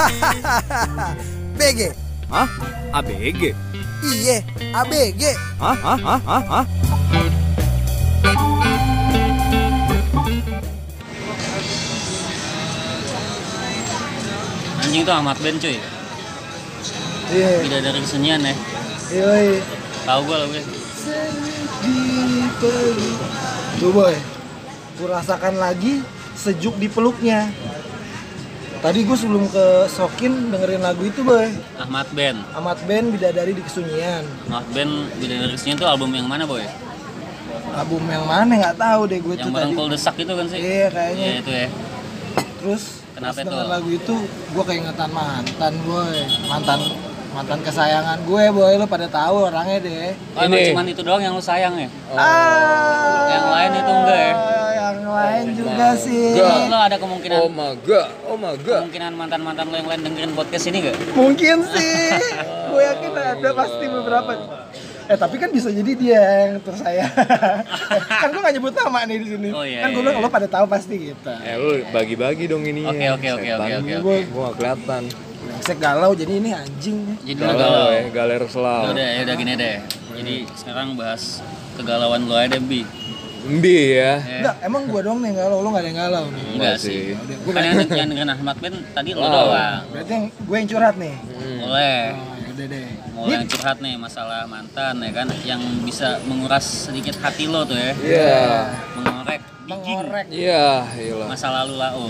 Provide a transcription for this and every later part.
BG. Hah? ABG? Iye, ABG. Hah? Hah? Hah? Hah? Hah? Anjing tuh Ahmad Ben cuy. Iya. Tidak dari kesenian ya. Iya. Tahu gue lah gue. di peluk. Tuh boy, ku rasakan lagi sejuk di peluknya. Tadi gue sebelum ke Sokin dengerin lagu itu boy. Ahmad Ben. Amat band Bidadari di Kesunyian. Ahmad Ben Tidak dari kesenian tuh album yang mana boy? Album yang mana nggak tahu deh gue Yang tuh tadi. Kuldesak itu kan sih? Iya kayaknya. Iya itu ya. Terus Kenapa pas itu? denger lagu itu gue keingetan mantan boy. Mantan mantan kesayangan gue boy lo pada tahu orangnya deh. Oh emang Ini. cuman itu doang yang lu sayang ya? Ah, Yang lain itu enggak ya? Yang lain juga sih. Enggak. Lo ada kemungkinan Oh my god, oh my god. kemungkinan mantan-mantan lo yang lain dengerin podcast ini gak? Mungkin sih. gue yakin ada pasti beberapa. Eh tapi kan bisa jadi dia yang tersayang. kan gue gak nyebut nama nih di sini. Oh, iya, kan gue iya, bilang iya. lo pada tahu pasti gitu. Eh lu bagi-bagi dong ini. Oke, oke, oke, oke, oke, Gue gak kelihatan. Brengsek galau jadi ini anjing. Jadi Galau galau. ya, galer Ya selalu. udah, ya udah gini deh. Jadi sekarang bahas kegalauan lo aja deh, Bi. Mbi ya. Ya. Enggak, emang gue doang nih yang galau, lo gak ada yang galau nih. Enggak Enggak sih. sih. Kan yang, yang dengerin Ahmad Ben tadi lo Wow. doang. Berarti yang gue yang curhat nih. Boleh. Oh, yaudah deh. Mulai yang curhat nih masalah mantan ya kan yang bisa menguras sedikit hati lo tuh ya. Iya. Mengorek, Mengorek. Iya, iyalah. masa lalu lau.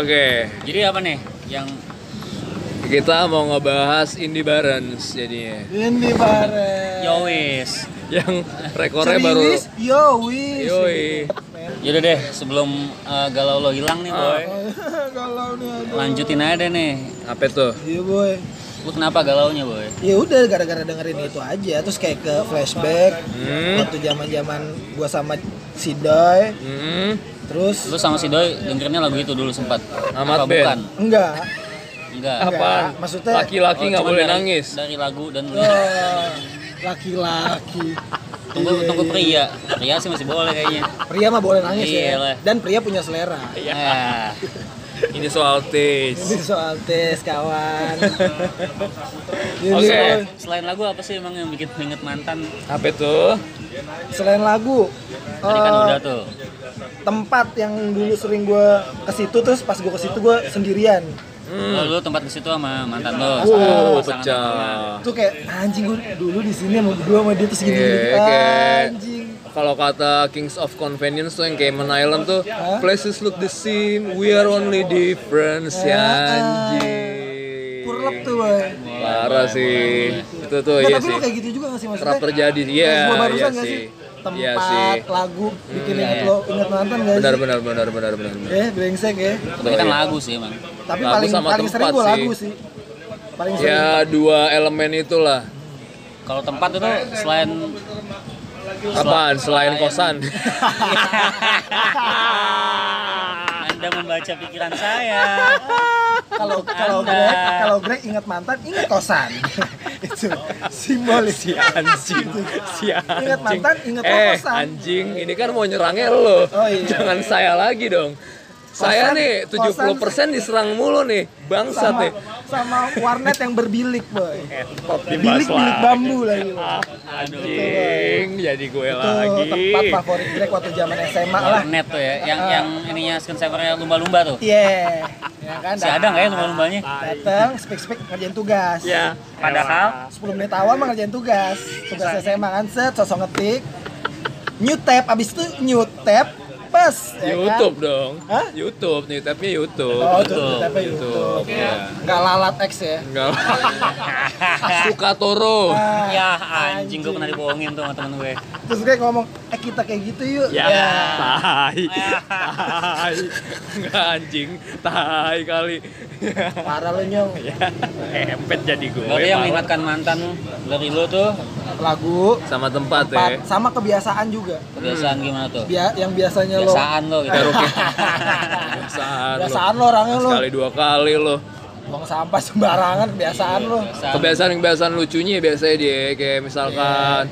Oke, Jadi apa nih yang kita mau ngebahas Indie Barons jadinya. Ini bareng. Yowis. Yang rekornya baru Serius? Yo, wis. Yoi. Yaudah deh, sebelum uh, galau lo hilang nih boy, galau nih aduh. lanjutin aja deh nih. Apa tuh? Iya boy. Lu kenapa galaunya boy? Ya udah gara-gara dengerin itu aja terus kayak ke flashback Hmm. waktu zaman-zaman gua sama si Doi Hmm. terus Lu sama si Doi dengerinnya lagu itu dulu sempat. Apa Ben. bukan? enggak Enggak. Apa? Maksudnya- Laki-laki Oh, nggak cuma boleh dari- nangis. Dari lagu dan oh, laki-laki tunggu Iya, tunggu iya. pria. Pria sih masih boleh kayaknya. pria mah boleh nangis Iya lah. ya dan pria punya selera Iya. Nah, Ini soal taste. ini soal tes kawan Oke. boy. selain lagu apa sih emang yang bikin inget mantan? Apa tuh? selain lagu Tadi kan eh, udah tuh. tempat yang dulu sering gua ke situ terus pas gua ke situ gua sendirian Oh, lu tempat ke situ sama mantan lo. Hmm. Oh, pecah. tuh kayak anjing gua dulu di sini sama berdua sama dia terus gini, Iya, kayak- anjing Kalau kata Kings of Convenience tuh yang Cayman Island tuh Hah? Places look the same, we are only different ya anjing Purlep tuh boy Parah sih Itu tuh iya tapi sih lu kayak gitu juga gak sih maksudnya? Kerap terjadi, iya, barusan iya sih. Tempat, Iya sih. lagu, bikin Hmm, inget iya. lo, inget mantan gak Benar sih? benar benar benar benar benar. Eh, brengsek ya Tapi kan lagu sih emang. Tapi Lagu paling sama paling sering sih. lagu sih Paling sering Ya dua elemen itulah Kalau tempat itu selain Apaan selain kosan? Anda membaca pikiran saya. kalau kalau. Greg kalau Greg ingat mantan ingat kosan itu simbolis si anjing, si anjing. Ingat mantan, ingat eh, kosan. anjing, ini kan mau nyerangnya lo. Oh, iya. Jangan saya lagi dong. saya Kosan- nih 70% diserang mulu nih, bangsat sama nih. Sama warnet yang berbilik boy. Bilik bilik bambu lagi Ah, anjing, jadi gue itu lagi. tempat favorit Greg waktu zaman SMA lah. Net tuh ya, yang Ah. yang ininya screensavernya lumba-lumba tuh. iya. Ya kan Masih ada nggak ya lumba-lumbanya? datang speak speak ngerjain tugas. Ya, Padahal 10 menit awal mah ngerjain tugas. Tugas SMA kan set sosok ngetik. New tab abis itu new tab pas ya kan? YouTube dong. Hah? YouTube, nih tapi YouTube. oh tuh tabnya YouTube Ya. nggak lalat X ya Enggak. Suka Toro. Ah, ya anjing gue pernah dibohongin tuh sama temen gue. terus Greg ngomong eh kita kayak gitu yuk Ya, tai. Tai. Enggak anjing, tai kali. parah lo nyong Ya, empet jadi gue. Berarti yang mengingatkan mantan dari lu tuh lagu sama tempat, tempat, ya. sama kebiasaan juga kebiasaan gimana tuh? Bia- yang biasanya lo Kebiasaan lo gitu. Kebiasaan lo. kebiasaan lo orangnya lo Sekali dua kali lo. buang sampah sembarangan kebiasaan lo Kebiasaan. Kebiasaan kebiasaan lucunya biasanya dia kayak misalkan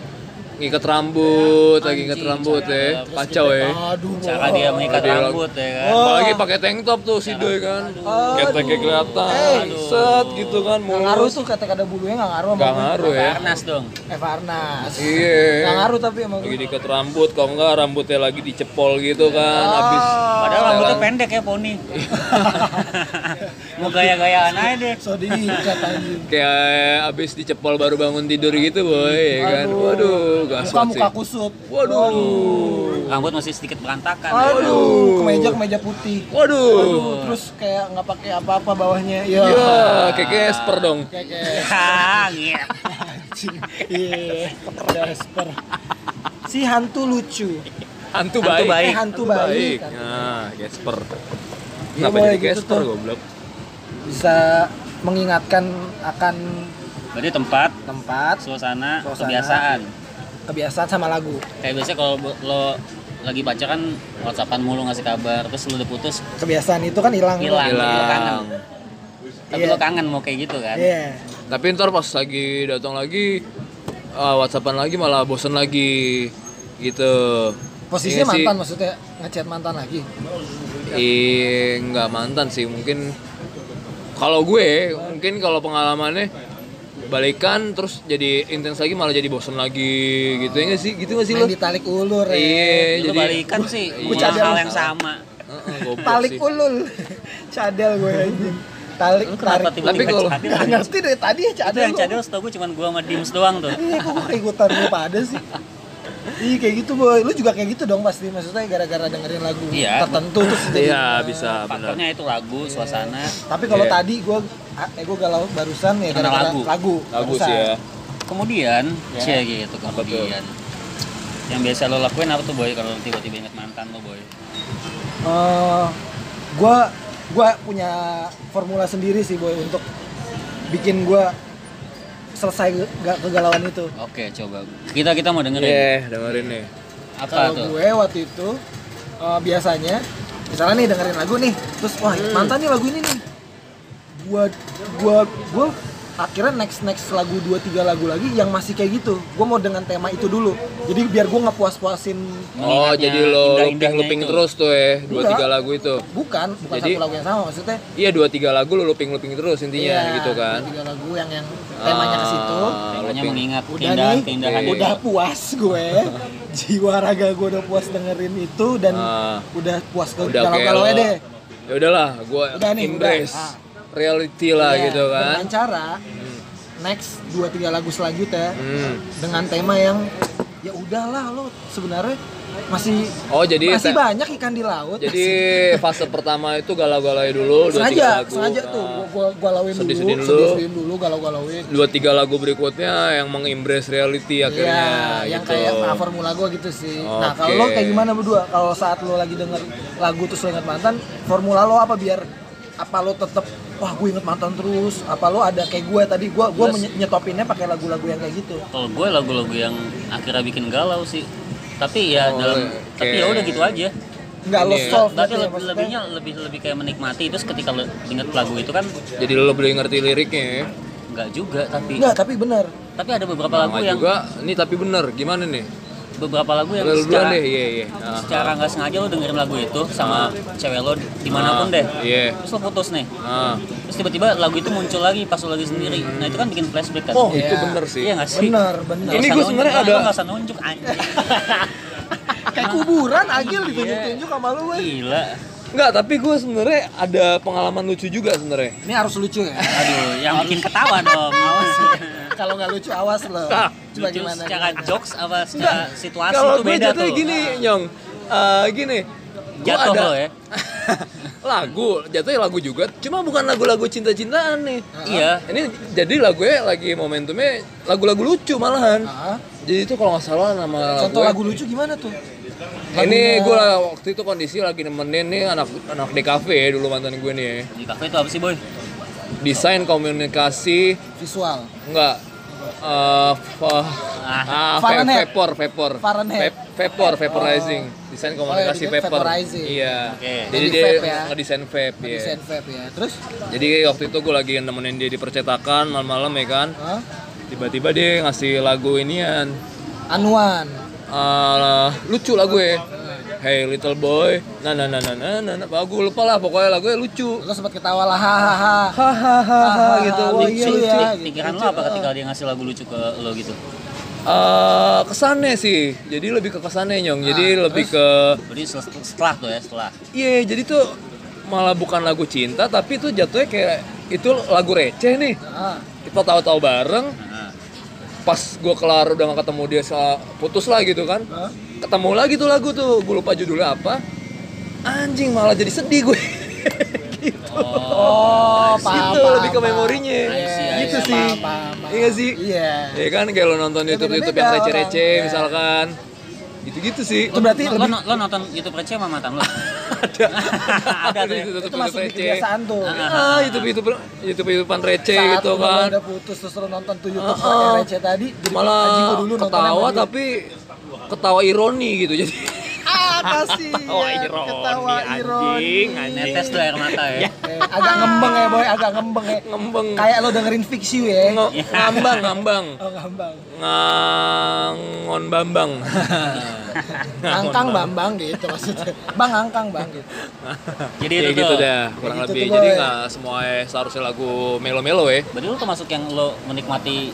ngikat rambut, lagi ngikat rambut ya. Kacau ya. Aduh. Cara dia mengikat rambut ya kan. Oh. Apalagi pakai tank top tuh si Doi kan. Keteknya kelihatan. Aduh. Set gitu kan Nggak ngaruh mulus. tuh kata ada bulunya nggak ngaruh sama Gak ngaruh ya. Farnas dong. Eh Farnas. Iya. Nggak ngaruh tapi sama Lagi diikat rambut, kalau enggak rambutnya lagi dicepol gitu kan, Ah. habis Padahal rambutnya pendek ya poni. Mau gaya-gayaan aja deh. So diikat anjing. kayak abis dicepol baru bangun tidur gitu boy ya kan Aduh. waduh Muka gaswat sih muka kusut. waduh Rambut masih sedikit berantakan. Aduh, kemeja kemeja putih. waduh Aduh, terus kayak nggak pakai apa-apa bawahnya. Ya. ya kayak Casper dong Kayak iya. anjing. Iya. Si hantu lucu. hantu Hantu baik baik. Eh, hantu baik. nah Casper Iya, kenapa boy, jadi gitu tuh. goblok Bisa mengingatkan akan Berarti tempat, tempat, suasana, Suasana. kebiasaan. kebiasaan sama lagu. Kayak biasanya kalau lo lagi baca kan whatsappan mulu ngasih kabar, terus lo udah putus, Kebiasaan itu kan hilang. Hilang. Kangen. hilang tapi Iya. lo kangen mau kayak gitu kan? Iya. tapi ntar pas lagi datang lagi ah, whatsappan lagi malah bosen lagi gitu Posisinya Iya sih. mantan maksudnya ngechat mantan lagi. Ih, nggak mantan sih mungkin kalau gue mungkin kalau pengalamannya balikan terus jadi intens lagi malah jadi bosen lagi gitu ya nggak sih gitu nggak sih lo ditarik ulur ya. iya jadi balikan sih, cadel. hal yang sama. Talik sih. ulul. Cadel gue anjing. Talik tarik. tiba-tiba Tapi kalau- cadel? Gak ngerti dari tadi ya Itu cadel. yang lu. cadel setahu gue cuma gua sama Dims doang tuh. Iya, kok gue ikutan lu pada sih? Iya kayak gitu boy, lu juga kayak gitu dong pasti maksudnya gara-gara dengerin lagu Iya. tertentu terus jadi iya bisa benar Faktornya itu lagu, suasana. Tapi kalau Iya. tadi gue, eh gue galau barusan ya Karena gara-gara lagu. lagu, lagu sih ya Kemudian, Ya. cie gitu kemudian. Yang biasa lo lakuin apa tuh boy kalau tiba-tiba inget mantan lo boy? Eh, gue gue punya formula sendiri sih boy untuk bikin gue selesai gak kegalauan itu. Oke coba. Kita kita mau dengerin. Iya, dengerin nih Apa Kalau tuh? gue waktu itu eh, biasanya misalnya nih dengerin lagu nih, terus wah mantan nih lagu ini nih. Gua gua gua akhirnya next next lagu 2 3 lagu lagi yang masih kayak gitu. Gua mau dengan tema itu dulu. Jadi biar gua nggak puas-puasin oh Mengingatnya jadi lo looping looping itu. terus tuh ya dua Enggak. tiga lagu itu bukan, bukan Jadi- satu lagu yang sama maksudnya. iya dua tiga lagu lo looping looping terus intinya iya, gitu kan Tiga lagu yang yang temanya ke situ. Ah, Temanya looping. mengingat Udah keindahan nih, keindahan Oke. udah puas gue. Jiwa raga gue udah puas dengerin itu dan Ah. udah puas ke galau-galau lo deh. ya udahlah gue Udah nih, embrace udah. Ah. Reality lah Iya, gitu kan Dengan cara next 2 3 lagu selanjutnya Hmm. dengan tema yang ya udahlah lo sebenarnya masih oh jadi masih banyak ikan di laut. jadi fase pertama itu galau-galau dulu dua tiga sengaja, lagu sengaja tuh Nah, gua gua galauin dulu, Sedih-sedihin dulu. sedih-sedihin dulu, galau-galauin. dua tiga lagu berikutnya yang mengembrace reality akhirnya Iya, yang gitu. kayak nah, formula gua gitu sih. Nah, Oke. kalau lo kayak gimana berdua? Kalau saat lo lagi denger lagu terus lo inget mantan, formula lo apa biar apa lo tetep wah gue inget mantan terus. Apa lo ada kayak gue tadi? Gue gue nyetopinnya pakai lagu-lagu yang kayak gitu. Kalau gue lagu-lagu yang akhirnya bikin galau sih. Tapi ya Oh, dalam oke. tapi ya udah gitu aja. nggak lo Ini ya. solve gitu ya, lebih, lebihnya lebih lebih kayak menikmati. Terus ketika lo inget lagu itu kan jadi lo boleh ngerti liriknya ya? Nggak juga tapi Nggak, tapi bener. tapi ada beberapa lagu yang juga. Ini tapi bener. Gimana nih? Beberapa lagu yang duluan secara deh. Iya iya. Nah, secara nggak sengaja lo dengerin lagu itu sama cewek lo di mana pun deh. Iya. Terus lo putus nih. Terus tiba-tiba lagu itu muncul lagi pas lo lagi sendiri nah itu kan bikin flashback kan oh Iya. itu bener sih iya nggak sih Bener, bener. Nggak Ini gue sebenarnya lo ada- nggak usah nunjuk anjing Kayak kuburan Agil ditunjuk-tunjuk sama lu gue. gila Enggak, tapi gue sebenarnya ada pengalaman lucu juga sebenarnya. Ini harus lucu ya. aduh yang bikin ketawa dong awas Kalau nggak lucu awas lo. Ah, Coba Lucu gimana? secara gimana? jokes apa secara situasi Kalau itu gue beda jatuhnya tuh gini, Nyong. Eh, gini. Jatuh ada lo ya lagu, jatuhnya lagu juga. Cuma bukan lagu-lagu cinta-cintaan nih. iya Ini jadi lagunya lagi momentumnya lagu-lagu lucu malahan. Ah, Jadi itu kalau nggak salah nama Contoh lagu lagu lucu gimana tuh? Ini Lagunya- gue waktu itu kondisi lagi nemenin nih anak anak di cafe ya dulu mantan gue nih ya. di kafe itu apa sih boy Desain komunikasi visual. enggak eh fa- Ah, Fahrenheit. vapor vapor Fahrenheit. Vap- vapor vaporizing desain komunikasi Oh, iya, vapor vaporizing. iya Oke. jadi Jadi dia vape ya. ngedesain vape ya Desain vape ya. Terus? jadi waktu itu gue lagi nemenin dia di percetakan malam-malam ya kan Hah? tiba-tiba dia ngasih lagu inian Anuan. Eh, lucu lah gue. Hey little boy, nah nah nah nah nah nah, nah. gue lupa lah pokoknya lagunya lucu. Lo sempat ketawa lah hahaha. Hahaha gitu. Wah, lucu iya, ya. lucu. gitu. Pikiran lo apa ketika dia ngasih lagu lucu ke lo gitu? Eh, kesannya sih, jadi lebih ke kesannya nyong. Jadi lebih ke, sel- setelah tuh ya, setelah. iya jadi tuh malah bukan lagu cinta, tapi tuh jatuhnya kayak itu lagu receh nih. Ah, Kita tahu-tahu bareng, Nah, pas gue kelar udah gak ketemu dia putus lah gitu kan. ah. Ketemu lagi tuh lagu tuh, gue lupa judulnya apa. Anjing malah jadi sedih gue. gitu. Oh, paham. Gitu, paham, lebih ke memorinya. Iya, gitu iya, sih. paham, paham, paham. Iya gak sih? Iya. Ya kan kayak lo nonton Ya, YouTube YouTube yang receh-receh. Iya. misalkan. Gitu-gitu sih. Itu berarti lo, lebih lo, lo nonton YouTube receh sama mantan lo? ada. Ada tuh ya? YouTube itu masuk di kebiasaan tuh. Ah, YouTube YouTube YouTube YouTubean receh Saat gitu kan. udah putus terus lo nonton tuh YouTube Ah, ah. receh tadi, jadi Malah dulu nonton ketawa tapi ketawa ironi gitu jadi. ah kasih Ketawa ironi, ketawa ironi anjing, anjing. Netes tuh air mata ya? Eh, agak ngembeng ya boy agak ngembeng ya Ngembeng. kayak lo dengerin fiksi ya ngambang ngambang. oh ngambang Ngangon bambang. angkang bambang gitu maksudnya bang angkang bang gitu Jadi ya itu gitu tuh. dah kurang gitu lebih. tuh, Jadi nggak semua seharusnya lagu melo-melo ya. Berarti lo termasuk yang lo menikmati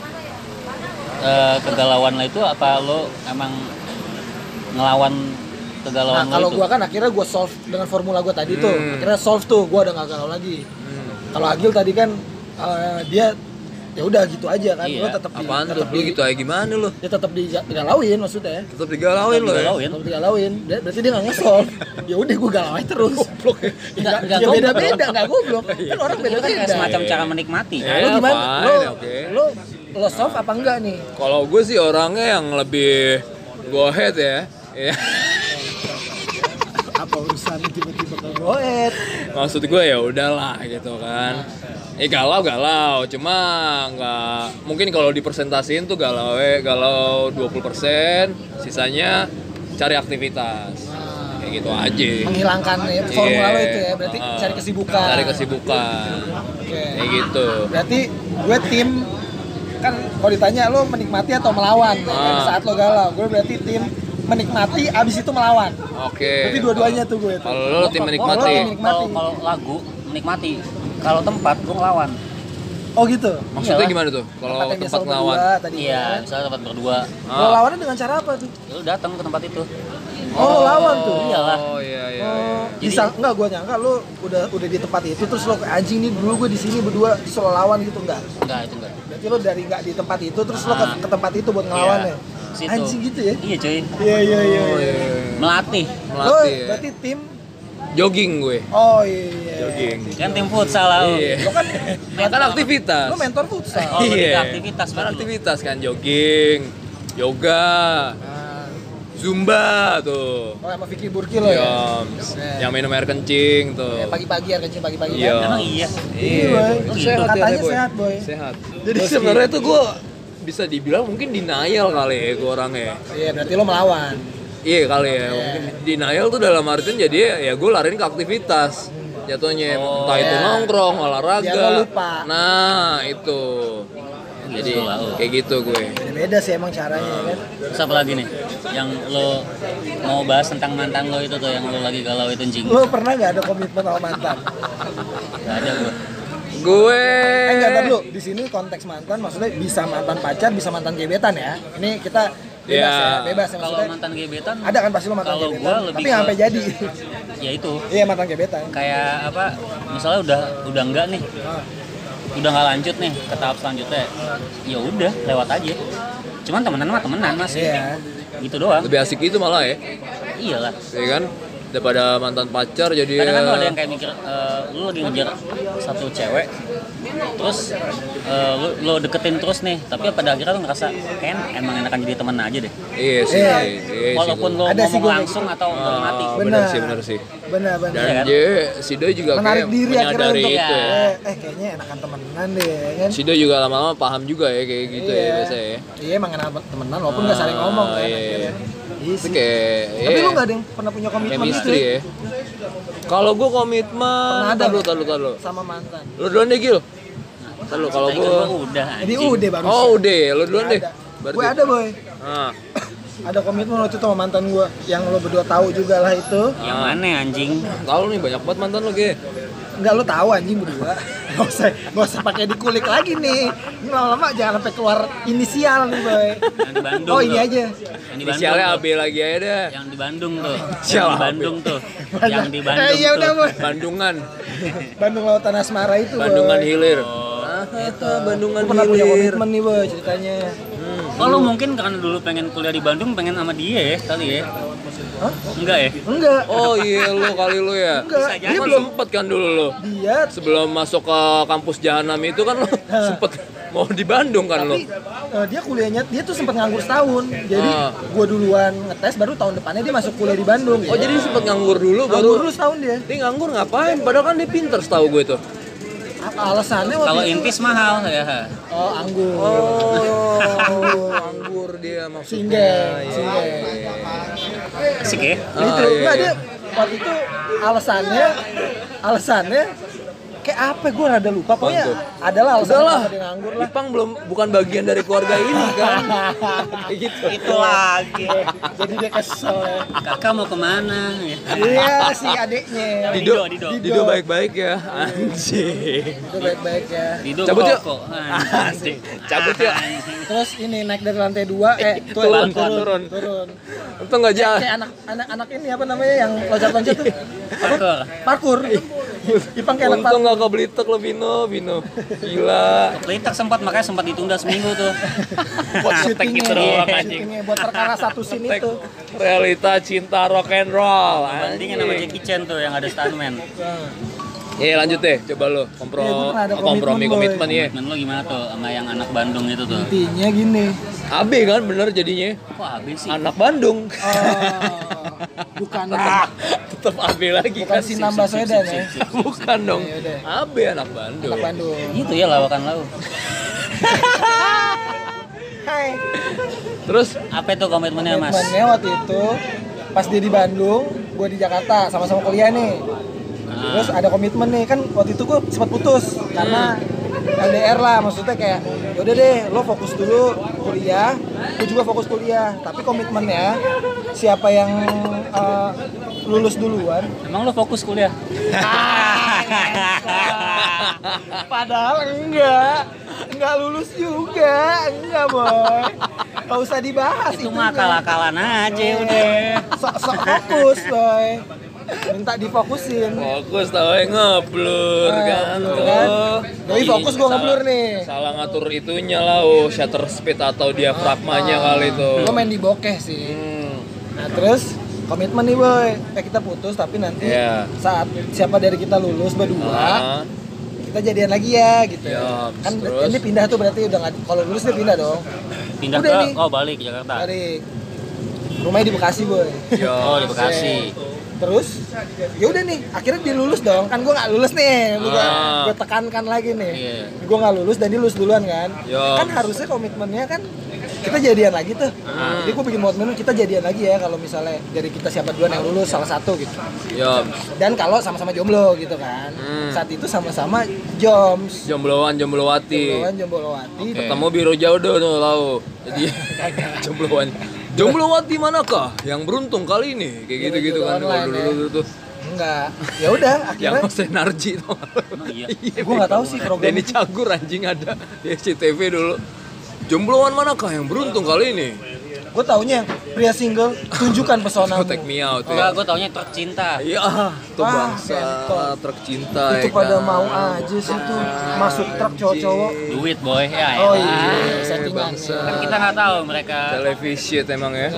eh, kegalauan lo itu apa lo emang ngelawan nah kegalauan lo kalau gua kan akhirnya gua solve dengan formula gua tadi tuh Hmm. akhirnya solve tuh gua udah gak galau lagi kalau Agil tadi kan eh, dia ya udah gitu aja kan Iya. lo tetap di Apaan tuh? tetap Lu di gitu aja gimana lu? dia tetap digalauin maksudnya Tetap digalauin lo ya. Digalauin. tetap digalauin Ber- berarti dia nggak nge-solve ya udah gua galau aja terus goblok ya Nggak- nggak ya goblok. beda beda nggak goblok kan orang Itu beda kan kayak beda semacam cara menikmati. Ya, lo gimana lo oke. lo lo solve apa enggak nih Kalau gue sih orangnya yang lebih go ahead ya. Ya. apa urusan tiba-tiba ke goet Maksud gue ya udahlah gitu kan. Eh galau galau, cuma nggak mungkin kalau dipresentasiin tuh galau eh galau 20%, sisanya cari aktivitas. Kayak gitu aja. menghilangkan ya, formula lo itu ya berarti Iya. cari kesibukan Cari kesibukan. oke Kayak gitu. berarti gue tim kan kalau ditanya lo menikmati atau melawan kan, Ah. saat lo galau gue berarti tim menikmati abis itu melawan Oke. berarti dua-duanya tuh gue Kalau lo tim Oh, menikmati. lo Kalau menikmati. kalau lagu menikmati. Kalau tempat gue ngelawan. oh gitu Maksudnya Iyalah. gimana tuh? Kalau tempat lo ngelawan. tadi Iya, kan. misalnya tempat berdua. lo Ah. lawannya dengan cara apa tuh Ya lu datang ke tempat itu. oh, lo lawan tuh Iyalah. Oh iya iya. Oh, Jadi- bisa enggak gue nyangka lo udah udah di tempat itu terus lo kayak anjing nih dulu gue di sini berdua terus lo lawan gitu enggak Enggak, itu enggak. berarti lo dari nggak di tempat itu terus lo ke, Ah. ke tempat itu buat ngelawan Iya, ya situ. anjing gitu ya Iya, cuy. iya iya iya Oh, iya. iya. Melatih. Melatih ya. berarti tim Jogging gue. oh iya Jogging. Kan tim futsal lah. Iya. lo kan Kan aktivitas. lo mentor futsal Oh, Iya. aktivitas Kan aktivitas kan jogging, yoga, Nah, zumba tuh. oh sama Vicky Burki lo ya. Iya. Yang minum air kencing tuh. Eh, pagi-pagi ya kencing pagi-pagi Iya. kan Emang iya. Iya. Oh, Katanya sehat, Boy. Sehat. Jadi sebenarnya tuh gue bisa dibilang mungkin denial kali ya gue orangnya. iya berarti lo melawan Iya kali ya, mungkin denial tuh dalam artian jadi ya gue lariin ke aktivitas jatuhnya Oh, entah itu iya. nongkrong olahraga lupa. nah itu jadi lah, lo. kayak gitu gue beda-beda sih emang caranya ya kan Terus apa lagi nih? Yang lo mau bahas tentang mantan lo itu tuh yang lo lagi galau itu anjing. lo pernah nggak ada komitmen sama mantan Gak ada gue. Gue. Eh enggak dulu. Di sini konteks mantan maksudnya bisa mantan pacar bisa mantan gebetan ya. Ini kita bebas Iya. ya bebas ya Kalau maksudnya mantan gebetan ada kan pasti lo mantan Kalau gebetan. gua lebih tapi ke- sampai jadi. ya itu. Iya mantan gebetan. Kayak apa misalnya udah udah enggak nih. Ah. udah nggak lanjut nih ke tahap selanjutnya. Ya udah lewat aja. Cuman temenan mah temenan masih iya. Gitu doang. Lebih asik itu malah ya. Iyalah. Ya kan daripada mantan pacar jadi kadang kan ya- ada yang kayak mikir eh, lu lagi ngejar satu cewek terus eh, lu, lo deketin terus nih tapi pada akhirnya lo ngerasa kayak emang enakan jadi temen aja deh iya sih Iya. iya walaupun lo Ada ngomong gua langsung atau Ah, mati Benar. sih bener sih benar benar dan Iya kan? dia si Doi juga menarik kayak diri akhirnya untuk itu ya eh, eh kayaknya enakan temenan deh ya kan si Doi juga lama-lama paham juga ya kayak gitu ya Iya. biasanya ya iya emang enak temenan walaupun nggak saling ngomong kan Ah, iya. akhirnya. Iya itu sih kayak tapi iya. lu nggak ada yang pernah punya komitmen gitu ya? ya kalau gue komitmen Pernah ada tahu nggak? tahu tahu sama mantan lu duluan deh Gil tahu kalau Tadi gue gua udah jadi anjing. udah baru oh udah lu duluan deh gue ada boy nah ada komitmen waktu itu sama mantan gue yang lo berdua tahu juga lah itu Yang mana anjing? Tahu nih banyak banget mantan lo ge. Enggak lo tahu anjing berdua Gak usah, gak usah pakai dikulik lagi nih Ini lama-lama jangan sampai keluar inisial nih boy Yang di Bandung. Oh ini aja Yang di Bandung. Inisialnya. AB lagi aja deh. Yang di Bandung tuh. Siapa? Yang di Bandung tuh. Yang di Bandung Eh iya tuh. udah boy Bandungan, Bandung Lautan Asmara itu boy Bandungan Hilir. Oh. Ah, itu Bandungan Gue pernah punya Hilir. komitmen nih boy ceritanya Oh lu mungkin karena dulu pengen kuliah di Bandung pengen sama dia ya kali ya? Hah? Enggak ya? Enggak Oh iya lo kali lo ya. Enggak, Bisa dia. Kan belum sempet kan dulu lo. Dia Sebelum masuk ke kampus Jahanam itu kan lo sempet mau di Bandung kan tapi eh, dia kuliahnya dia tuh sempat nganggur setahun jadi Ah. gue duluan ngetes baru tahun depannya dia masuk kuliah di Bandung Oh jadi sempet nganggur dulu nganggur baru dulu setahun dia dia nganggur ngapain? Padahal kan dia pinter setahu gue tuh. Apa alasannya waktu Kalau itu intis mahal ya. oh anggur Oh, nganggur dia maksudnya. singgeng Iya. singgeng Asik ya? Itu iya, enggak iya. dia waktu itu alasannya alasannya kayak apa gue rada lupa pokoknya tuh? adalah alasan Udahlah. dia nganggur lah Ipang belum bukan bagian dari keluarga ini kan. Kayak gitu. Itu lagi. jadi dia kesel ya. Kakak mau ke mana? Ya. iya si adeknya Dido, Dido. Dido baik-baik ya. Anjing. itu baik-baik ya Dido Cabut yuk. kok. Anjing. Cabut ya. terus ini naik dari lantai dua eh tuh, Turun, turun turun. turun Untung nggak jalan. kayak anak anak anak ini apa namanya yang loncat-loncat tuh Parkour. parkur Ipang kayak Untung parkur nggak ke Blitek lo Bino, Bino. Gila. Lintak sempat makanya sempat ditunda seminggu tuh. Buat ngetek syutingnya gitu doang anjing. buat perkara satu scene itu realita cinta rock and roll. Bandingin sama Jackie Chan tuh yang ada stuntman. Iya lanjut deh, coba lo kompro Iya, gua ada kompromi komitmen, komitmen ya. Komitmen lo gimana tuh sama yang anak Bandung itu tuh? intinya gini AB kan bener jadinya. Kok habis sih? Anak Bandung. oh, bukan Tetap AB lagi bukan kan. si nambah Baswedan ya Bukan dong. Ya udah. AB anak Bandung. anak Bandung Itu ya lawakan lau. Hai Terus Apa itu komitmennya mas? komitmennya waktu itu pas dia di Bandung gue di Jakarta sama-sama kuliah nih. Terus ada komitmen nih kan waktu itu gue sempat putus karena LDR lah maksudnya kayak yaudah deh lo fokus dulu kuliah gue juga fokus kuliah tapi komitmennya siapa yang eh, lulus duluan Emang lo fokus kuliah? padahal enggak enggak lulus juga enggak boy nggak usah dibahas itu itunya. mah akal-akalan aja udah. sok sok fokus boy minta difokusin fokus tau ya ngeblur Ah, kan. ngeblur kan. Doi fokus gua ngeblur nih. Salah ngatur itunya lah, oh shutter speed atau diafragmanya kali itu. gue main di bokeh sih Hmm. nah terus komitmen nih boy eh kita putus tapi nanti Iya. saat siapa dari kita lulus berdua Ah, kita jadian lagi ya gitu Ya, kan terus? ini pindah tuh berarti udah nggak kalau lulus dia pindah dong Pindah Udah ke nih. oh balik ke Jakarta. dari rumahnya di Bekasi boy ya. Oh di Bekasi. Terus ya udah nih akhirnya dia lulus dong kan gue nggak lulus nih gue Ah. gue tekankan lagi nih Iya. gue nggak lulus dan dia lulus duluan kan Ya. kan harusnya komitmennya kan kita jadian lagi tuh Ah. jadi gue bikin komitmen kita jadian lagi ya kalau misalnya dari kita siapa duluan yang lulus salah satu gitu Ya, dan kalau sama-sama jomblo gitu kan Hmm. saat itu sama-sama joms jombloan jomblowati. jombloan jomblowati Oke. Ketemu biro jauh tuh lau. Jadi jombloan. Jomblowati manakah yang beruntung kali ini? Kayak gitu-gitu kan kalau dulu ya. dulu tuh. enggak ya udah Yang akhirnya Hussein Narji tuh. Oh, iya. gue nggak tahu sih program Denny. Cagur anjing ada di SCTV dulu. Jombloan manakah yang beruntung kali ini? Gue taunya yang pria single tunjukkan pesona Oh, take me out ya. gue taunya truk cinta. Iya, tuh Ah, bangsa kentot. truk cinta itu ya pada kan. mau aja sih tuh masuk truk cowok-cowok Duit boy, ya Oh elah. iya, settingan. bangsa. Kan kita nggak tahu mereka Televisi emang ya.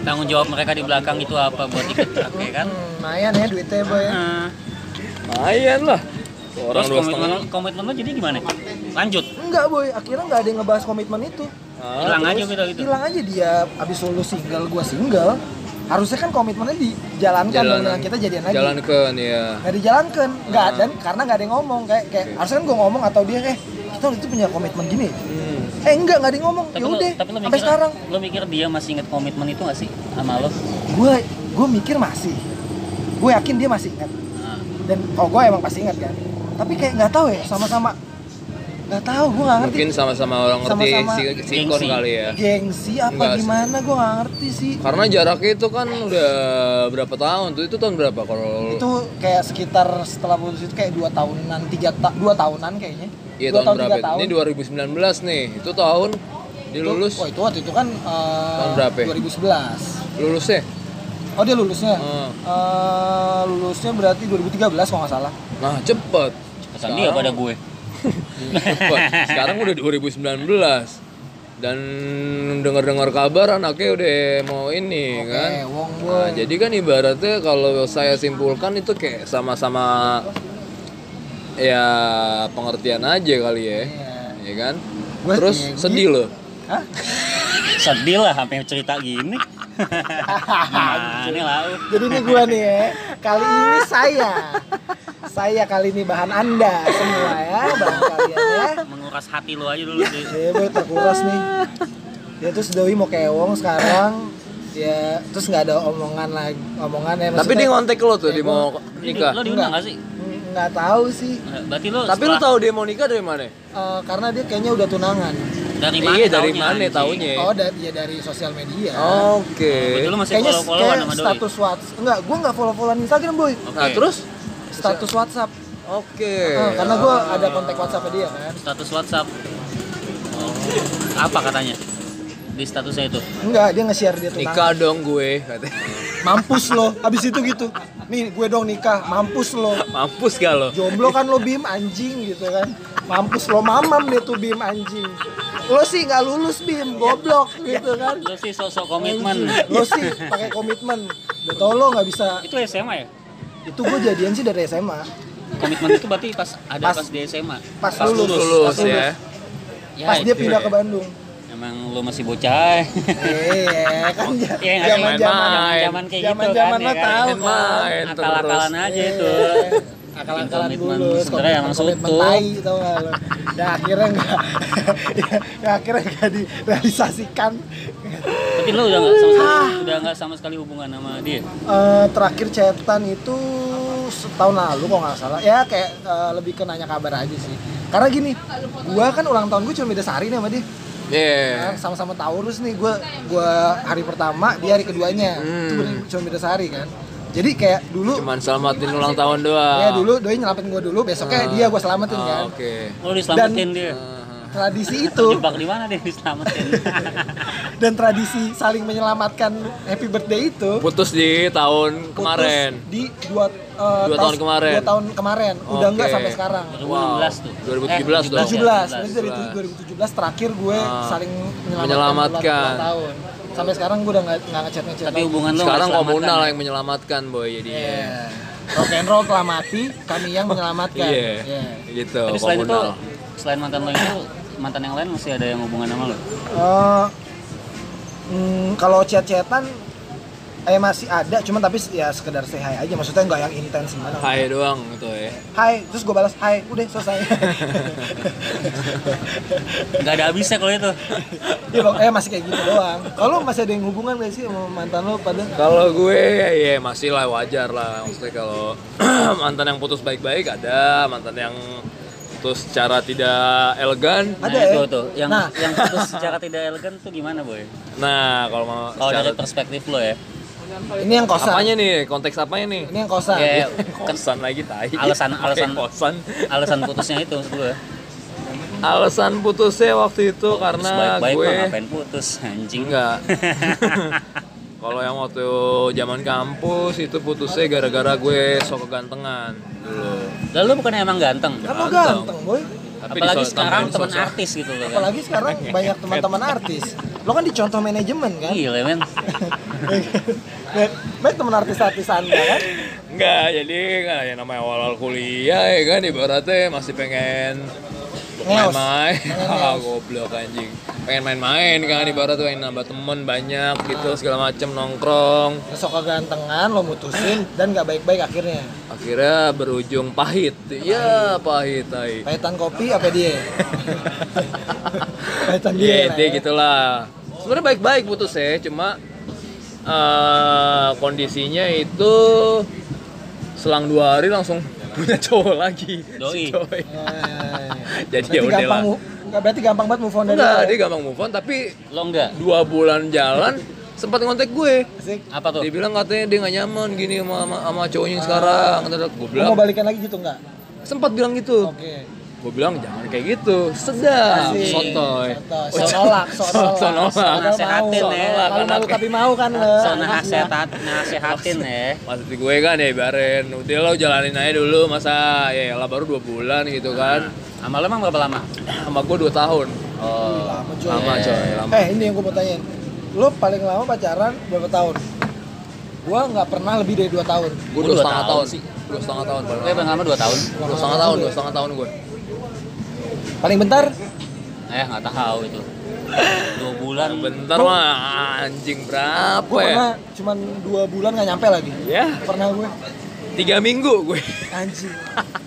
tanggung jawab mereka di belakang itu apa buat ikut truk ya kan? Hmm, lumayan ya duitnya boy ya. Nah, Lumayan lah. Orang terus komitmen setengah. komitmen lo jadi gimana? Lanjut, enggak boy. Akhirnya nggak ada yang ngebahas komitmen itu. Ah, hilang aja gitu gitu. hilang aja dia. Abis lulus single gua single. Harusnya kan komitmennya dijalankan Jalan- dengan kita jadian lagi Jalankan ya. nggak dijalankan. Nggak Ah. dan karena nggak ada yang ngomong. Kayak kayak harusnya kan gua ngomong atau dia eh kita waktu itu punya komitmen gini. Hmm. eh enggak nggak ada yang ngomong. Tapi ya lo, udah tapi lo sampai mikir, sekarang. lo mikir dia masih inget komitmen itu gak sih sama lo? gue gue mikir masih. Gue yakin dia masih ingat. Nah, dan kalau gue emang pasti ingat kan tapi kayak nggak tahu ya sama-sama nggak tahu gue nggak ngerti Mungkin sama-sama orang ngerti Sama-sama si sikon gengsi. kali ya. gengsi apa Enggak gimana gue nggak ngerti sih Karena jaraknya itu kan udah berapa tahun tuh? Itu tahun berapa kalau itu kayak sekitar setelah putus itu kayak dua tahunan tiga ta dua tahunan kayaknya Iya Dua tahun berapa? tahun. Ini 2019 nih. Itu tahun dia Itu- lulus oh itu waktu itu kan eh, Tahun berapa ya? 2011 lulusnya. Oh dia lulusnya Hmm. Eh, lulusnya berarti 2013 kalau nggak salah Nah, cepet. Pesan dia pada gue. Cepet. Sekarang udah 2019. Dan dengar-dengar kabar anaknya udah mau ini kan. eh wong Nah, jadi kan ibaratnya kalau saya simpulkan itu kayak sama-sama ya pengertian aja kali ya. Iya. Ya kan? Gua- Terus iya, sedih loh. Hah? Sedih lah sampai cerita gini. Nah, ini. Jadi ini gua nih ya. Kali ini saya. Saya kali ini bahan Anda semua ya, bahan kalian ya. Menguras hati lo aja dulu sih. Ya boy terkuras nih. Ya terus Doi mau kewong sekarang. Ya terus nggak ada omongan lagi, omongan ya. Tapi dia ngontek lo tuh dia mau nikah. Lo diundang gak sih? nggak tahu sih. Berarti lo Tapi lu setelah- tahu dia mau nikah dari mana? Eh, karena dia kayaknya udah tunangan. Dari mana Iya, dari taunya, mana anjing? taunya? Oh, dari ya dari sosial media. Oke. Berarti lo masih Kayaknya follow-followan kayak sama Doi? status WhatsApp. Enggak, gua nggak follow-followan Instagram, boy. Oke. Nah, terus? Status WhatsApp. Oke. Eh, karena gua ada kontak WhatsApp dia kan. Status WhatsApp. Oh. Apa katanya? Di statusnya itu. Enggak, dia nge-share dia tunangan. Nikah dong gue katanya. Mampus lo. Habis itu gitu. Nih, gue dong nikah. Mampus lo. Mampus gak lo? Jomblo kan lo Bim anjing gitu kan. Mampus lo mamam deh tuh Bim anjing. Lo sih nggak lulus Bim, goblok gitu kan. Lo sih sosok komitmen. Lo sih pakai komitmen. Udah tau lo nggak bisa. Itu SMA ya? Itu gue jadian sih dari SMA. Komitmen itu berarti pas ada Pas- pas, di SMA. Pas, Pas lulus, lulus, pas lulus. ya. Ya, Pas dia pindah ya. ke Bandung. Emang lo masih bocah. Iya kan Iya, nggak sih? zaman zaman. Zaman kayak gitu Zaman-zaman kan. lo ya kan? tahu kan. Akal-akalan aja itu. Akal-akalan lulus Sebenarnya emang komitmen sutup. tai tau gak lo ya akhirnya enggak ya, akhirnya enggak direalisasikan Tapi lo udah nggak sama sekali, udah nggak sama sekali hubungan sama dia. Eh, terakhir chatan itu setahun lalu kok nggak salah ya kayak eh, lebih ke nanya kabar aja sih karena gini gua kan ulang tahun gue cuma beda sehari nih sama dia Iya. Kan sama-sama Taurus nih gua gua hari pertama dia hari keduanya itu Hmm. cuma beda sehari kan jadi kayak dulu Cuman selamatin ulang tahun doang. ya dulu doi nyelamatin gua dulu besoknya dia gua selamatin Ah, kan Oke. Lo diselamatin Dan- dia. tradisi itu Jebak di mana dia diselamatin? dan tradisi saling menyelamatkan happy birthday itu Putus di tahun putus kemarin. di dua, eh, Dua tahun kemarin. dua tahun kemarin udah enggak sampai sekarang 2016 tuh. 2017 dong. 17 berarti dari 17. 2017 terakhir gue Ah. saling menyelamatkan, Menyelamatkan. ulang tahun sampai sekarang gue udah nggak nggak ngechat ngechat Tapi hubungan lo Sekarang komunal yang menyelamatkan boy jadinya. Iya. rock and roll telah mati kami yang menyelamatkan Iya. Iya. Gitu Tapi selain itu, komunal. selain mantan lo itu, mantan yang lain masih ada yang hubungan sama lo? Eh, hmm, kalau chat-chatan eh masih ada cuman tapi ya sekedar say hi aja maksudnya nggak yang intens gimana Hai doang gitu ya. hai terus gue balas hai udah selesai Nggak ada habisnya kalau itu. Iya bang, eh masih kayak gitu doang. Kalau masih ada yang hubungan gak sih sama mantan lo pada? Kalau gue ya masih lah wajar lah maksudnya kalau mantan yang putus baik-baik ada, mantan yang putus secara tidak elegan. Nah, Ada itu ya? tuh. Yang Nah. yang putus secara tidak elegan tuh gimana, Boy? Nah, kalau mau Kalau secara dari perspektif lo ya. Ini yang kosan. apanya nih? Konteks apanya nih? Ini yang kosan. Ya, Kosan lagi tai. Alasan- alasan- kosan. alasan putusnya itu maksud gue. Alasan putusnya waktu itu karena baik gue mah ngapain putus anjing. enggak. Kalau yang waktu zaman kampus itu putusnya gara-gara gue sok kegantengan dulu. Lalu bukan emang ganteng. Kenapa Ganteng. ganteng boy? Tapi Apalagi sekarang teman artis gitu loh kan. Apalagi sekarang banyak teman-teman artis. Lo kan dicontoh manajemen kan? Gila men. Baik teman artis-artis anda kan? Enggak, jadi kan yang namanya awal-awal kuliah ya kan ibaratnya masih pengen main-main. Ah, goblok anjing. Pengen main-main kan ibaratnya pengen nambah temen banyak gitu segala macem nongkrong. Sok kegantengan lo mutusin dan nggak baik-baik akhirnya. Akhirnya berujung pahit. Ya, pahit tai. Pahitan kopi apa dia? Pahitan dia. Iya, dia ya. gitulah. Sebenarnya baik-baik putus ya, cuma eh, kondisinya itu selang dua hari langsung punya cowok lagi. Doi. Si Doi. Oh, iya, iya. Jadi Berarti ya udah lah. nggak berarti gampang banget move on dari Enggak, dia gampang move on tapi Lo enggak? dua bulan jalan sempat ngontek gue. Asik. Apa tuh? Dia bilang katanya dia nggak nyaman gini sama, sama, sama cowoknya yang sekarang. Kata gue bilang mau balikan lagi gitu nggak? sempat bilang gitu. Oke. Gue bilang jangan kayak gitu. Sedap, Asik. sotoy. Sotoy. So nolak, so nolak. So nolak. Padahal mau. Nasehatin ya. Malu malu tapi mau kan lo. So nasehat, nasehatin ya. Maksud gue kan ya ibarin, udah lo jalanin aja dulu masa ya lah baru dua bulan gitu kan. Sama lo emang berapa lama? Sama gue dua tahun. Oh. Lama coy. Lama coy, lama. Eh ini yang gue mau tanyain. Lo paling lama pacaran berapa tahun? Gua nggak pernah lebih dari 2 tahun. Gue dua dua setengah tahun tahun sih. Dua setengah tahun paling Gue lama. paling lama 2 tahun. Dua setengah tahun, dua setengah tahun gue. Paling bentar? Eh nggak tahu itu. Dua bulan. Bentar Gua- mah anjing berapa ya? pernah cuman 2 bulan nggak nyampe lagi. Ya, Pernah gue. tiga minggu gue. Anjing.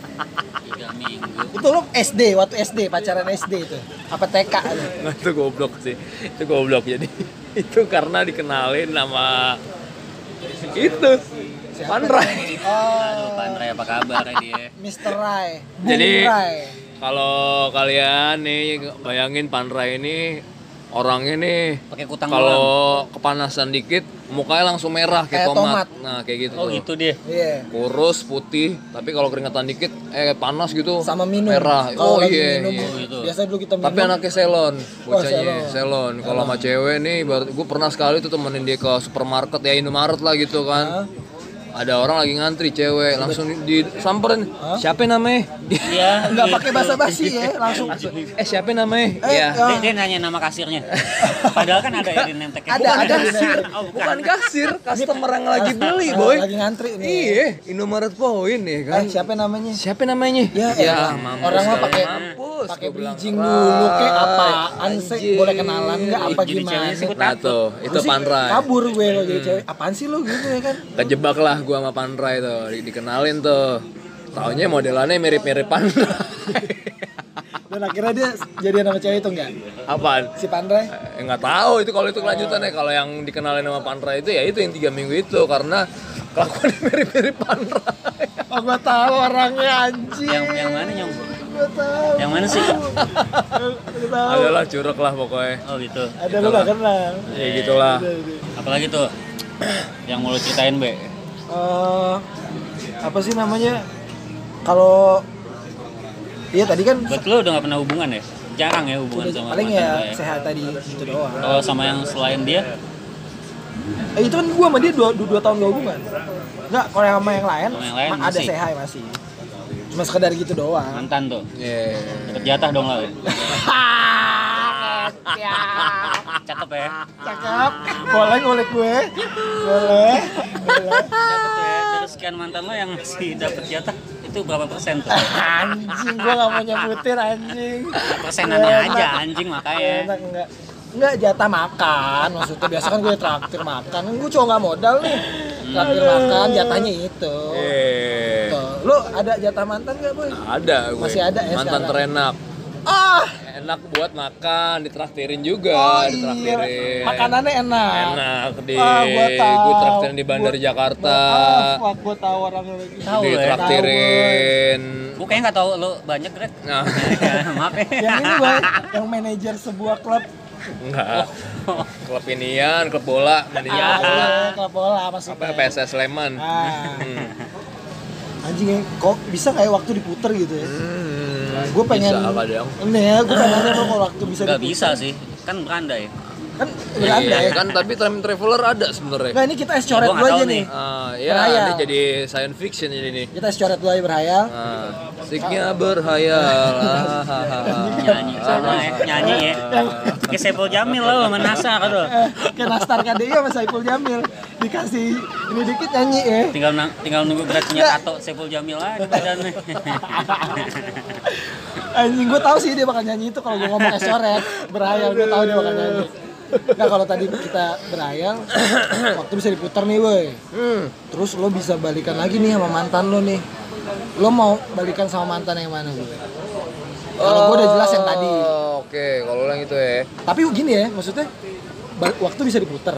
Tiga minggu. Itu lo SD, waktu SD, pacaran SD itu. Apa TK? Nah, itu goblok sih. Itu goblok jadi. itu karena dikenalin nama itu Panrai. Oh, Pandrai apa kabar dia? Mr. Rai. Bung Jadi Rai. Kalau kalian nih bayangin Panrai ini orangnya nih Pakai kutang kalau kepanasan dikit mukanya langsung merah kayak, Kayak tomat. tomat. Nah, kayak gitu Oh tuh. gitu dia. Iya. Kurus, putih, tapi kalau keringetan dikit eh panas gitu. Sama minum. Merah. Kalau Oh iya. minum, iya. Oh, gitu. Biasanya dulu kita minum. Tapi anaknya selon, bocahnya selon. selon. Kalau sama cewek nih, gue pernah sekali tuh temenin dia ke supermarket ya Indomaret lah gitu kan. Hah? Ada orang lagi ngantri cewek, langsung di- disamperin. Siapa namanya? Iya. Nggak gitu. pakai basa-basi ya, langsung. eh siapa namanya? Eh, ya. Dia, dia nanya nama kasirnya. Padahal kan ada ya di name tag-nya. Ada, Bukan ada kasir. Oh, bukan. Bukan kasir, customer yang lagi beli, boy. Lagi ngantri nih. Iya, Indomaret Point ya kan. Eh, siapa namanya? Siapa namanya? Ya, ya mampus Orang mah pakai mampus. pakai bridging dulu kayak apaan sih? anjing. Boleh kenalan nggak apa gimana? Nah tuh, itu Panrai. Kabur gue lo jadi cewek. Apaan sih lo gitu ya kan? Kejebak lah gua sama Panrai tuh, di- dikenalin tuh. Taunya modelannya mirip-mirip Panrai. Dan akhirnya dia jadian sama cewek itu enggak? Apaan? Si Pandrai? Eh, nggak tahu itu kalau itu kelanjutannya kalau yang dikenalin sama Panrai itu ya itu yang tiga minggu itu karena kelakuannya mirip-mirip Panrai. Oh gua tahu orangnya anjing. Yang yang mana nyong? Gua tahu. Yang mana sih? Tahu. Adalah curug lah pokoknya. Oh gitu. Ada lu gak kenal. Ya gitulah. Apalagi tuh yang mau lo ceritain, Be? Eh, apa sih namanya? Kalau Iya tadi kan Buat lo udah gak pernah hubungan ya? Jarang ya hubungan udah- sama paling ya ya? sehat tadi gitu doang. Kalau sama yang selain dia, Eh, itu kan gua sama dia dua, dua, dua tahun gak hubungan. Enggak, kalau yang sama yang lain, Sama yang lain ma- ada masih. sehat masih. Cuma sekedar gitu doang. mantan tuh. Iya. Dapet jatah dong lo. Cakep ya. Cakep. Boleh ngulik gue. Boleh. Boleh. Tuh ya. Dari sekian mantan lo yang masih dapet jatah itu berapa persen tuh? Anjing, gua gak mau nyebutin anjing. Persenannya Enak. aja anjing makanya. Enak enggak? Enggak jatah makan, maksudnya biasa kan gue traktir makan. Gue cowok nggak modal nih. Traktir makan, jatahnya itu. Eh, Tuh. Lu ada jatah mantan gak boy? ada gue. Masih ada ya Mantan sekarang? terenak. Ah, Enak buat makan, ditraktirin juga, oh ditraktirin. iya. Makanannya enak. enak di Ah, gua tahu. gue traktirin di Bandar Gua- Jakarta. Ah, fuck, gue tahu orangnya lagi. Tahu ya. ditraktirin. Gue kayaknya nggak tahu lo banyak Greg. Nah, Maaf ya. Yang ini boy, yang manajer sebuah klub. enggak. Klub inian, klub bola, Ah, manajer iya, klub bola maksudnya. apa PSS Sleman. Ah, Hmm. anjing ya, kok bisa kayak waktu diputer gitu ya? Hmm, gue pengen bisa kadang. ini ya gue pengen nanya kalau waktu bisa Gak bisa sih. Kan berandai. Kan beranda Iya, ya kan tapi time traveler ada sebenarnya. Nggak, ini kita es coret dulu aja nih. Ah, ya, Berhayal. ini jadi science fiction ini nih. kita es coret dulu aja berhayal Ah, siknya berhayal. Nyanyi sama ya. Nyanyi ya. Kayak Saiful Jamil lo sama Nasa kan lo. kayak Nastar KDI sama Saiful Jamil dikasih ini dikit nyanyi ya Tinggal nang- tinggal nunggu berat punya tato Saiful Jamil aja badannya. anjing gue tahu sih dia bakal nyanyi itu kalau gue ngomong es coret berhayal gue tahu dia bakal nyanyi Nah kalau tadi kita berhayal, waktu bisa diputar nih woi. Hmm. Terus lo bisa balikan lagi nih sama mantan lo nih. Lo mau balikan sama mantan yang mana gue? Kalau gue udah jelas yang tadi. Oh, Oke, kalau yang itu ya. Tapi gini ya, maksudnya waktu bisa diputar.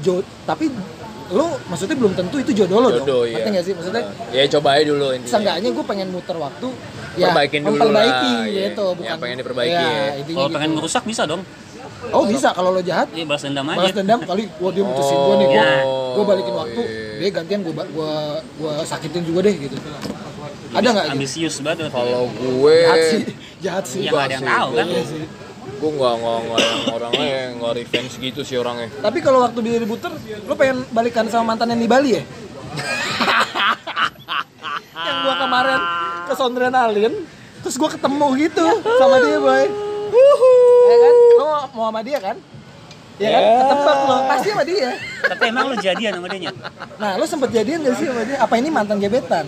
Jo, tapi lu maksudnya belum tentu itu jodoh lo Jodoh, dong. iya. Ngerti nggak sih? Maksudnya ya coba aja dulu intinya. seenggaknya gue pengen muter waktu ya Perbaikin dulu memperbaiki lah, iya. gitu bukan Yang pengen diperbaiki, ya, ya. Kalau gitu. pengen ngerusak bisa dong. Oh bisa kalau lo jahat Iya balas dendam aja. balas dendam kali wah dia mutusin gue nih gue Oh, gue balikin waktu iya. dia gantian gue gue gue sakitin juga deh gitu ada nggak gitu? Ambisius banget. Kalau gue jahat sih jahat sih Ya nggak ada yang tahu kan. Iya sih. gue nggak nggak nggak yang orangnya yang nggak revenge gitu sih orangnya. tapi kalau waktu dia diputer lo pengen balikan sama mantan yang di Bali ya yang gua kemarin ke Sondrenalin terus gua ketemu gitu sama dia boy ya kan lo mau- mau sama dia kan ya kan Ya. ketebak lo pasti sama dia Tapi emang lu jadian sama dia nah lo sempet jadian gak sih sama dia apa ini mantan gebetan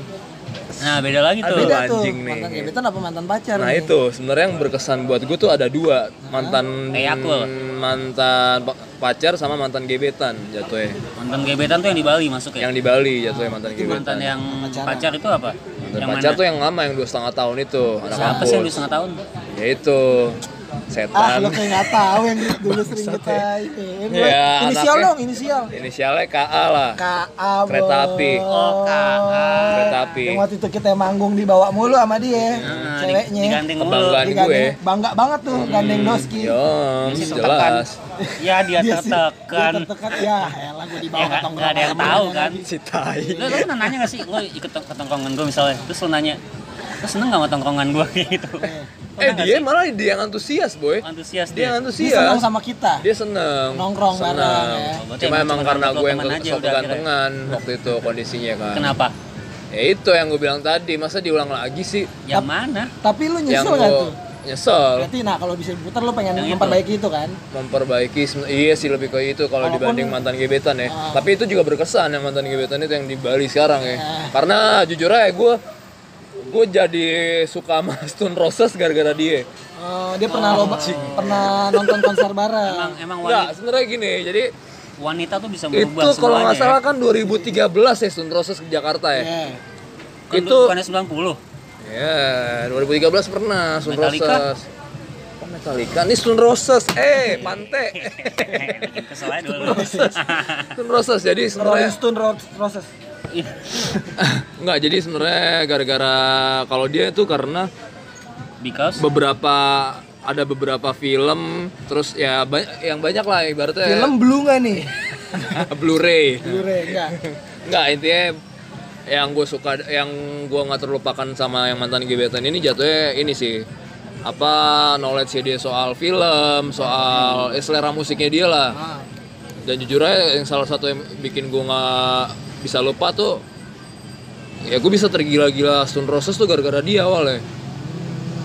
Nah beda lagi tuh. beda tuh anjing nih. mantan gebetan apa mantan pacar Nah nih? itu sebenarnya yang berkesan buat gue tuh ada dua mantan Kayak aku. mantan pa- pacar sama mantan gebetan jatuhnya. Mantan gebetan tuh yang di Bali masuk ya. Yang di Bali jatuhnya mantan gebetan. Mantan yang Pacaran. pacar itu apa? Mantan yang pacar mana? tuh yang lama yang dua setengah tahun itu anak Siapa sih yang di setengah tahun? Ya itu ah setan. lo kayak nggak tahu yang dulu sering kita ini Ya, inisial dong inisial Inisialnya KA lah. KA Kereta api. Oh, KA. Kereta api. Yang waktu itu kita manggung dibawa mulu sama dia, Nah, ceweknya. di- digandeng mulu. Kebanggaan gue. Bangga banget tuh gandeng Doski. Dia sih jelas. Ya dia tertekan. Tertekan. Ya, elah gue dibawa Ya tongkrongan. nggak ada yang tahu kan. Si tai. Lu, lu pernah nanya gak sih, lu ikut tong- ke tongkrongan gue misalnya, terus lu nanya, lu seneng gak sama tongkrongan gue kayak gitu? Eh dia malah dia yang antusias boy. Antusias Dia yang dia. Dia antusias. senang sama kita. dia seneng Nongkrong seneng. bareng, ya. Cuma emang karena gue yang sok kegantengan waktu itu kondisinya kan Kenapa? ya itu yang gue bilang tadi masa diulang lagi sih Yang mana? Tapi lu yang nyesel nggak gue tuh? nyesel Berarti nah kalau bisa diputar lu pengen Yang itu. memperbaiki itu kan? memperbaiki iya sih lebih ke itu kalau dibanding mantan gebetan ya Ah. tapi itu juga berkesan yang mantan gebetan itu yang di Bali sekarang ya Ah. karena jujur aja gue gue jadi suka sama Stone Roses gara-gara dia Oh, dia pernah lo pernah nonton konser bareng. Emang emang wanita, sebenarnya gini jadi wanita tuh bisa itu merubah kalau nggak salah ya. kan 2013 ya Stone Roses ke Jakarta ya Iya. Kan itu- bukannya 90. Ya, 2013 pernah Stone Metallica? Roses. Kok Metallica? Ini Stone Roses. Eh, Pante. Bikin kesel aja dulu. Stone Roses. Jadi sebenarnya Stone Ro- Roses. Enggak, jadi sebenarnya gara-gara kalau dia itu karena Because beberapa ada beberapa film terus ya banyak yang banyak lah ibaratnya Film Blue nggak nih? Blu-ray. Blu-ray enggak. Enggak, intinya yang gue suka yang gue nggak terlupakan sama yang mantan gebetan ini jatuhnya ini sih apa knowledge dia soal film soal eh, selera musiknya dia lah Ah. dan jujur aja yang salah satu yang bikin gue nggak bisa lupa tuh ya gue bisa tergila-gila Stone Roses tuh gara-gara dia awalnya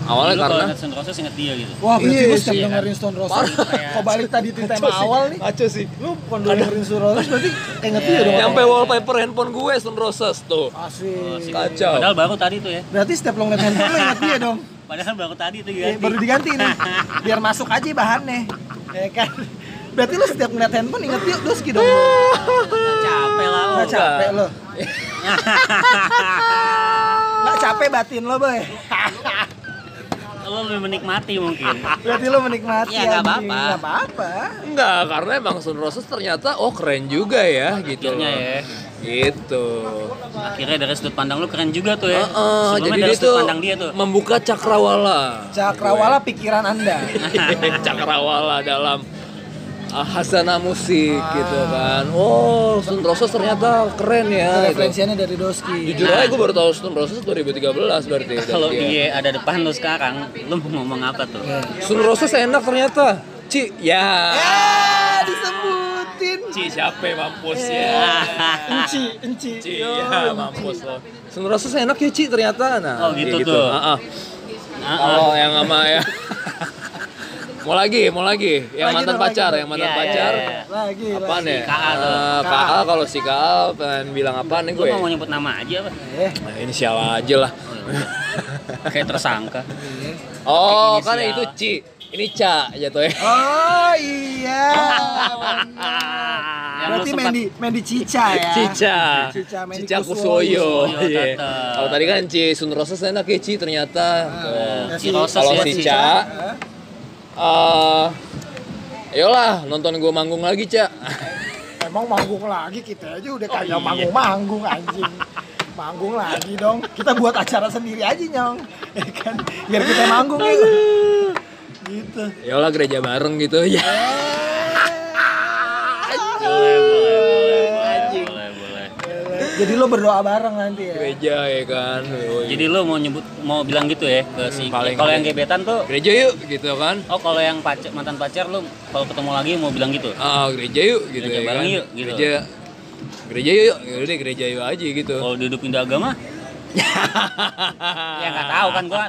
awalnya Lu kalau karena ingat Stone Roses inget dia gitu. Wah, berarti Iya lu setiap sih. dengerin Stone Roses. Kok balik tadi di tema awal nih? ngaco sih Lu bukan dengerin Stone Roses berarti inget dia dong. nyampe wallpaper handphone gue Stone Roses tuh Asik. kacau Padahal baru tadi tuh ya. Berarti setiap lo ngeliat handphone lo inget dia dong. Padahal baru tadi tuh Eh, ya. baru diganti nih. Biar masuk aja bahannya. Ya kan? Berarti lo setiap ngeliat handphone inget dia Doski dong. Capek lah. Nggak lu. capek lo. Nggak capek batin lo, boy. Lo lebih menikmati mungkin. Berarti lo menikmati Ya, nggak apa-apa. Nggak apa-apa. Enggak, karena emang Stone Roses ternyata oh keren juga ya gitu. Akhirnya ya. Gitu. Akhirnya dari sudut pandang lu keren juga tuh ya. Heeh, Sebelumnya jadi dari sudut pandang dia tuh. membuka cakrawala. Cakrawala pikiran Anda. cakrawala dalam uh, hasana musik gitu kan. Oh, Stone Roses ternyata keren ya. gitu. Referensinya dari Doski. Jujur aja gue baru tahu Stone Roses 2013 berarti. Kalau dia. dia ada depan lu sekarang, lu mau ngomong apa tuh? Stone Roses enak ternyata. Ci, ya. Ah, disebutin. Ci siapa yang mampus Eh. ya? Enci, enci. Ci, ya mampus lo. Stone Roses enak ya Ci ternyata. Nah, Oh, gitu kayak tuh. Ah, ah. Ah, Kalau yang sama ya. mau lagi, mau lagi. Yang Lagi mantan pacar, lagi yang mantan Iya, iya, pacar. iya. Lagi, Apaan lagi. ya? KA tuh. Eh, KA kalau si KA pengen bilang apaan nih gue? mau nyebut nama aja apa? Eh, Nah, inisial aja lah. Kayak tersangka. Oh, Inisial. kan itu Ci. Ini Ca jatuhnya. Oh iya. Berarti sempat- main di main di Cica ya. Cica. Cica, Mendy Cica. Kusoyo. Iya. Kalau tadi kan Ci Sun Roses enak ya Ci ternyata. Ya, Si Roses Kalau ya, si si Ca, eh, eh Ayolah, nonton gue manggung lagi, Ca. emang manggung lagi kita aja udah kagak iya. manggung-manggung anjing. Manggung lagi dong. Kita buat acara sendiri aja nyong. Ya kan? Biar kita manggung gitu. Gitu. Ya lah gereja bareng gitu ya. boleh boleh boleh boleh boleh boleh Jadi lo berdoa bareng nanti ya. Gereja ya kan. Yoi. jadi lu mau nyebut mau bilang gitu ya ke si Hmm, paling kalau yang gebetan tuh gereja yuk gitu kan. oh kalau yang pacar mantan pacar lu kalau ketemu lagi mau bilang gitu Ah, gereja yuk gitu Gereja ya bareng kan. yuk, gitu. Gereja gereja yuk, ya udah gereja yuk aja gitu. kalau duduk pindah agama ya nggak tahu kan gua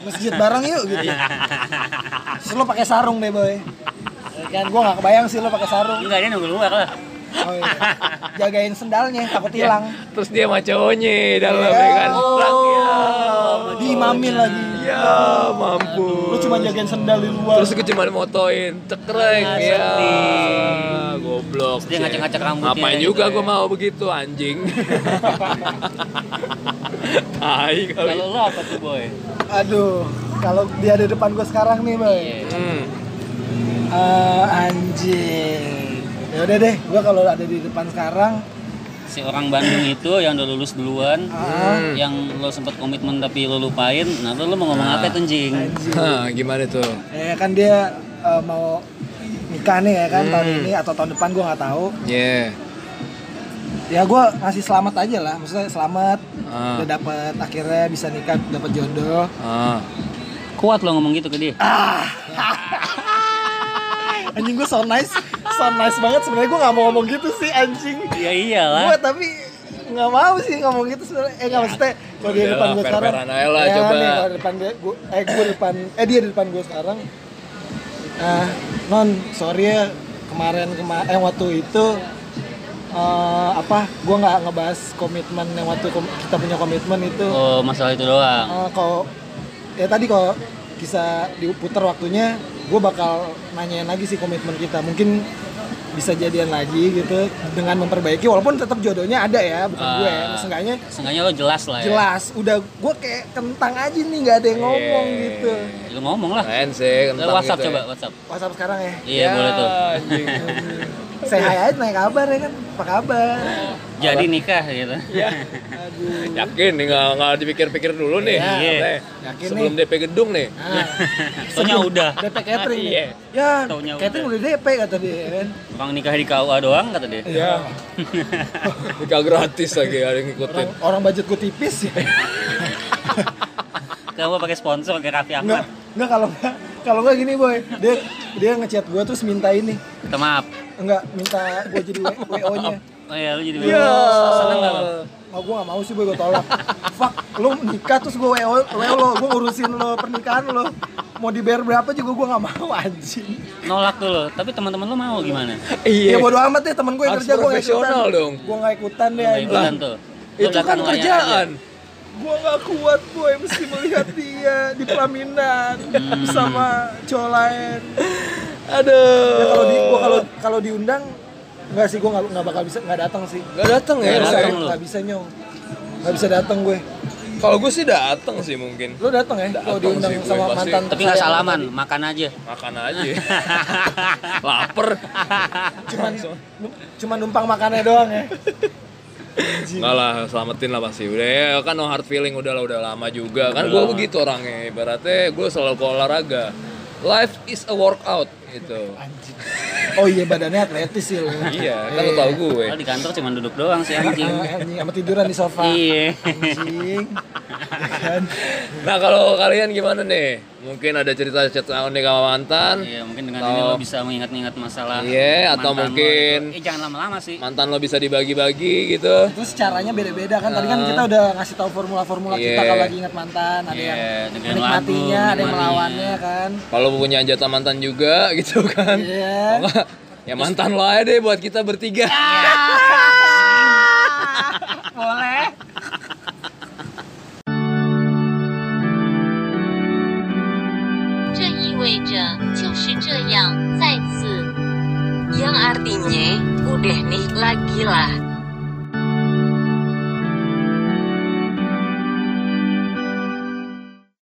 Masjid bareng yuk gitu. Terus lo pakai sarung deh boy. Kan gua nggak kebayang sih lo pakai sarung. enggak dia nunggu luar lah Oh, iya. Jagain sendalnya takut hilang. Terus dia sama cowoknya di dalam Ya. ya kan. Oh. Lang, ya. Diimamin lagi. Ya, mampu. Lu cuma jagain sendal di luar. Terus gue cuma motoin, cekrek Ah, ya. sedih. Goblok. Terus dia ngacak-ngacak rambutnya Ngapain gitu juga ya. gue mau begitu anjing. Tai kali. kalau lu apa tuh boy Aduh, kalau dia ada depan gua sekarang nih boy. Iya. Hmm. Eh, anjing. Ya udah deh, gua kalau ada di depan sekarang, si orang Bandung itu yang udah lulus duluan ah, yang lo sempet komitmen tapi lo lupain nah lo, lo mau ngomong apa anjing anjing. Hah, gimana tuh? Ya kan dia eh, mau nikah nih ya kan tahun Hmm. ini atau tahun depan gua nggak tahu. Yeah. Ya gua ngasih selamat aja lah, maksudnya selamat Ah. udah dapet akhirnya bisa nikah, dapet jodoh. Ah. kuat lo ngomong gitu ke dia Anjing gue so nice, so nice banget sebenarnya gue nggak mau ngomong gitu sih anjing. ya Gue iyalah tapi nggak mau sih ngomong gitu sebenarnya. Eh nggak maksudnya kalau dia Udah depan gue sekarang. lah, ya, coba. Nih, kalau depan dia, gue, eh gue depan, eh dia di depan gue sekarang. Ah, non, sorry ya kemarin kemarin eh waktu itu eh, apa? Gue nggak ngebahas komitmen yang waktu kom- kita punya komitmen itu. oh masalah itu doang Eh, kalau ya tadi kalau bisa diputar waktunya gue bakal nanyain lagi sih komitmen kita mungkin bisa jadian lagi gitu dengan memperbaiki walaupun tetap jodohnya ada ya bukan gue Ah. seenggaknya seenggaknya lo jelas lah ya jelas udah gue kayak kentang aja nih nggak ada yang ngomong Iya. gitu lo ngomong lah Keren sih, Lo kentang WhatsApp gitu coba ya. WhatsApp WhatsApp sekarang ya iya boleh tuh Anjing. saya hai aja naik kabar ya kan apa kabar jadi nikah gitu ya. aduh Yakin nih nggak nggak dipikir-pikir dulu nih. Iya. Teh. Yakin Sebelum DP gedung nih. ah, soalnya udah DP catering nih Iya. ya Taunya catering udah. udah DP kata dia ya kan orang nikah di KUA doang kata dia Ya. Nikah gratis lagi ada yang ngikutin. orang, orang budget gue tipis ya kamu pakai sponsor kayak Raffi Ahmad enggak kalau enggak kalau enggak gini boy dia dia ngechat gue terus minta ini minta maaf enggak minta gue jadi wo nya oh iya lu jadi Iya. seneng gak lo Oh, gue gak mau sih boy, gue tolak. Fuck, lu nikah terus gue WO, WO lo, gue ngurusin lo pernikahan lo. Mau dibayar berapa juga gue gak mau anjing. Nolak tuh lo tapi teman-teman lo mau gimana? Ya Iya. bodo amat deh, temen gue yang Harus kerja gue gak ikutan. profesional dong. Gue gak ikutan deh Nggak anjing. ikutan tuh? Lo Itu kan kerjaan. Gue gak kuat boy, mesti melihat dia di pelaminan Sama cowok lain Aduh. Ya kalau di gua kalau kalau diundang nggak sih gua nggak nggak bakal bisa nggak datang sih. Gak datang ya. Nggak Nggak datang bisa, nggak bisa nyong. Nggak bisa datang gue. Kalau gue sih datang sih mungkin. Lu datang ya kalau diundang sih gue, sama mantan. tapi nggak salaman tadi. makan aja Makan aja. Laper. Cuman cuman numpang makannya doang ya. Enggak lah, selamatin lah pasti. Udah ya kan no hard feeling udah lah udah lama juga. Kan gue begitu orangnya. Ibaratnya gue selalu ke olahraga. Life is a workout Anjing. Oh iya badannya atletis sih lu. Iya, kan lo tau gue. lo di kantor cuma duduk doang sih anjing Anjing sama tiduran di sofa. iya Anjing. Nah kalau kalian gimana nih? Mungkin ada cerita-cerita unik sama mantan? iya mungkin dengan Atau- ini lo bisa mengingat-ingat masalah Iya, atau lo mungkin- itu. eh jangan lama-lama sih Mantan lo bisa dibagi-bagi gitu? Terus caranya beda-beda kan. Tadi kan kita udah ngasih tahu formula-formula kita Iya. kalau lagi ingat mantan. Ada Iya, yang dengerin menikmatinya, lagu, ada yang melawannya kan. Kalau punya jatah mantan juga gitu kan? Iya. Nggak, ya mantan lo aja deh buat kita bertiga. Boleh. 意味着就是这样，再次。 Yang artinya, udah nih lagi lah.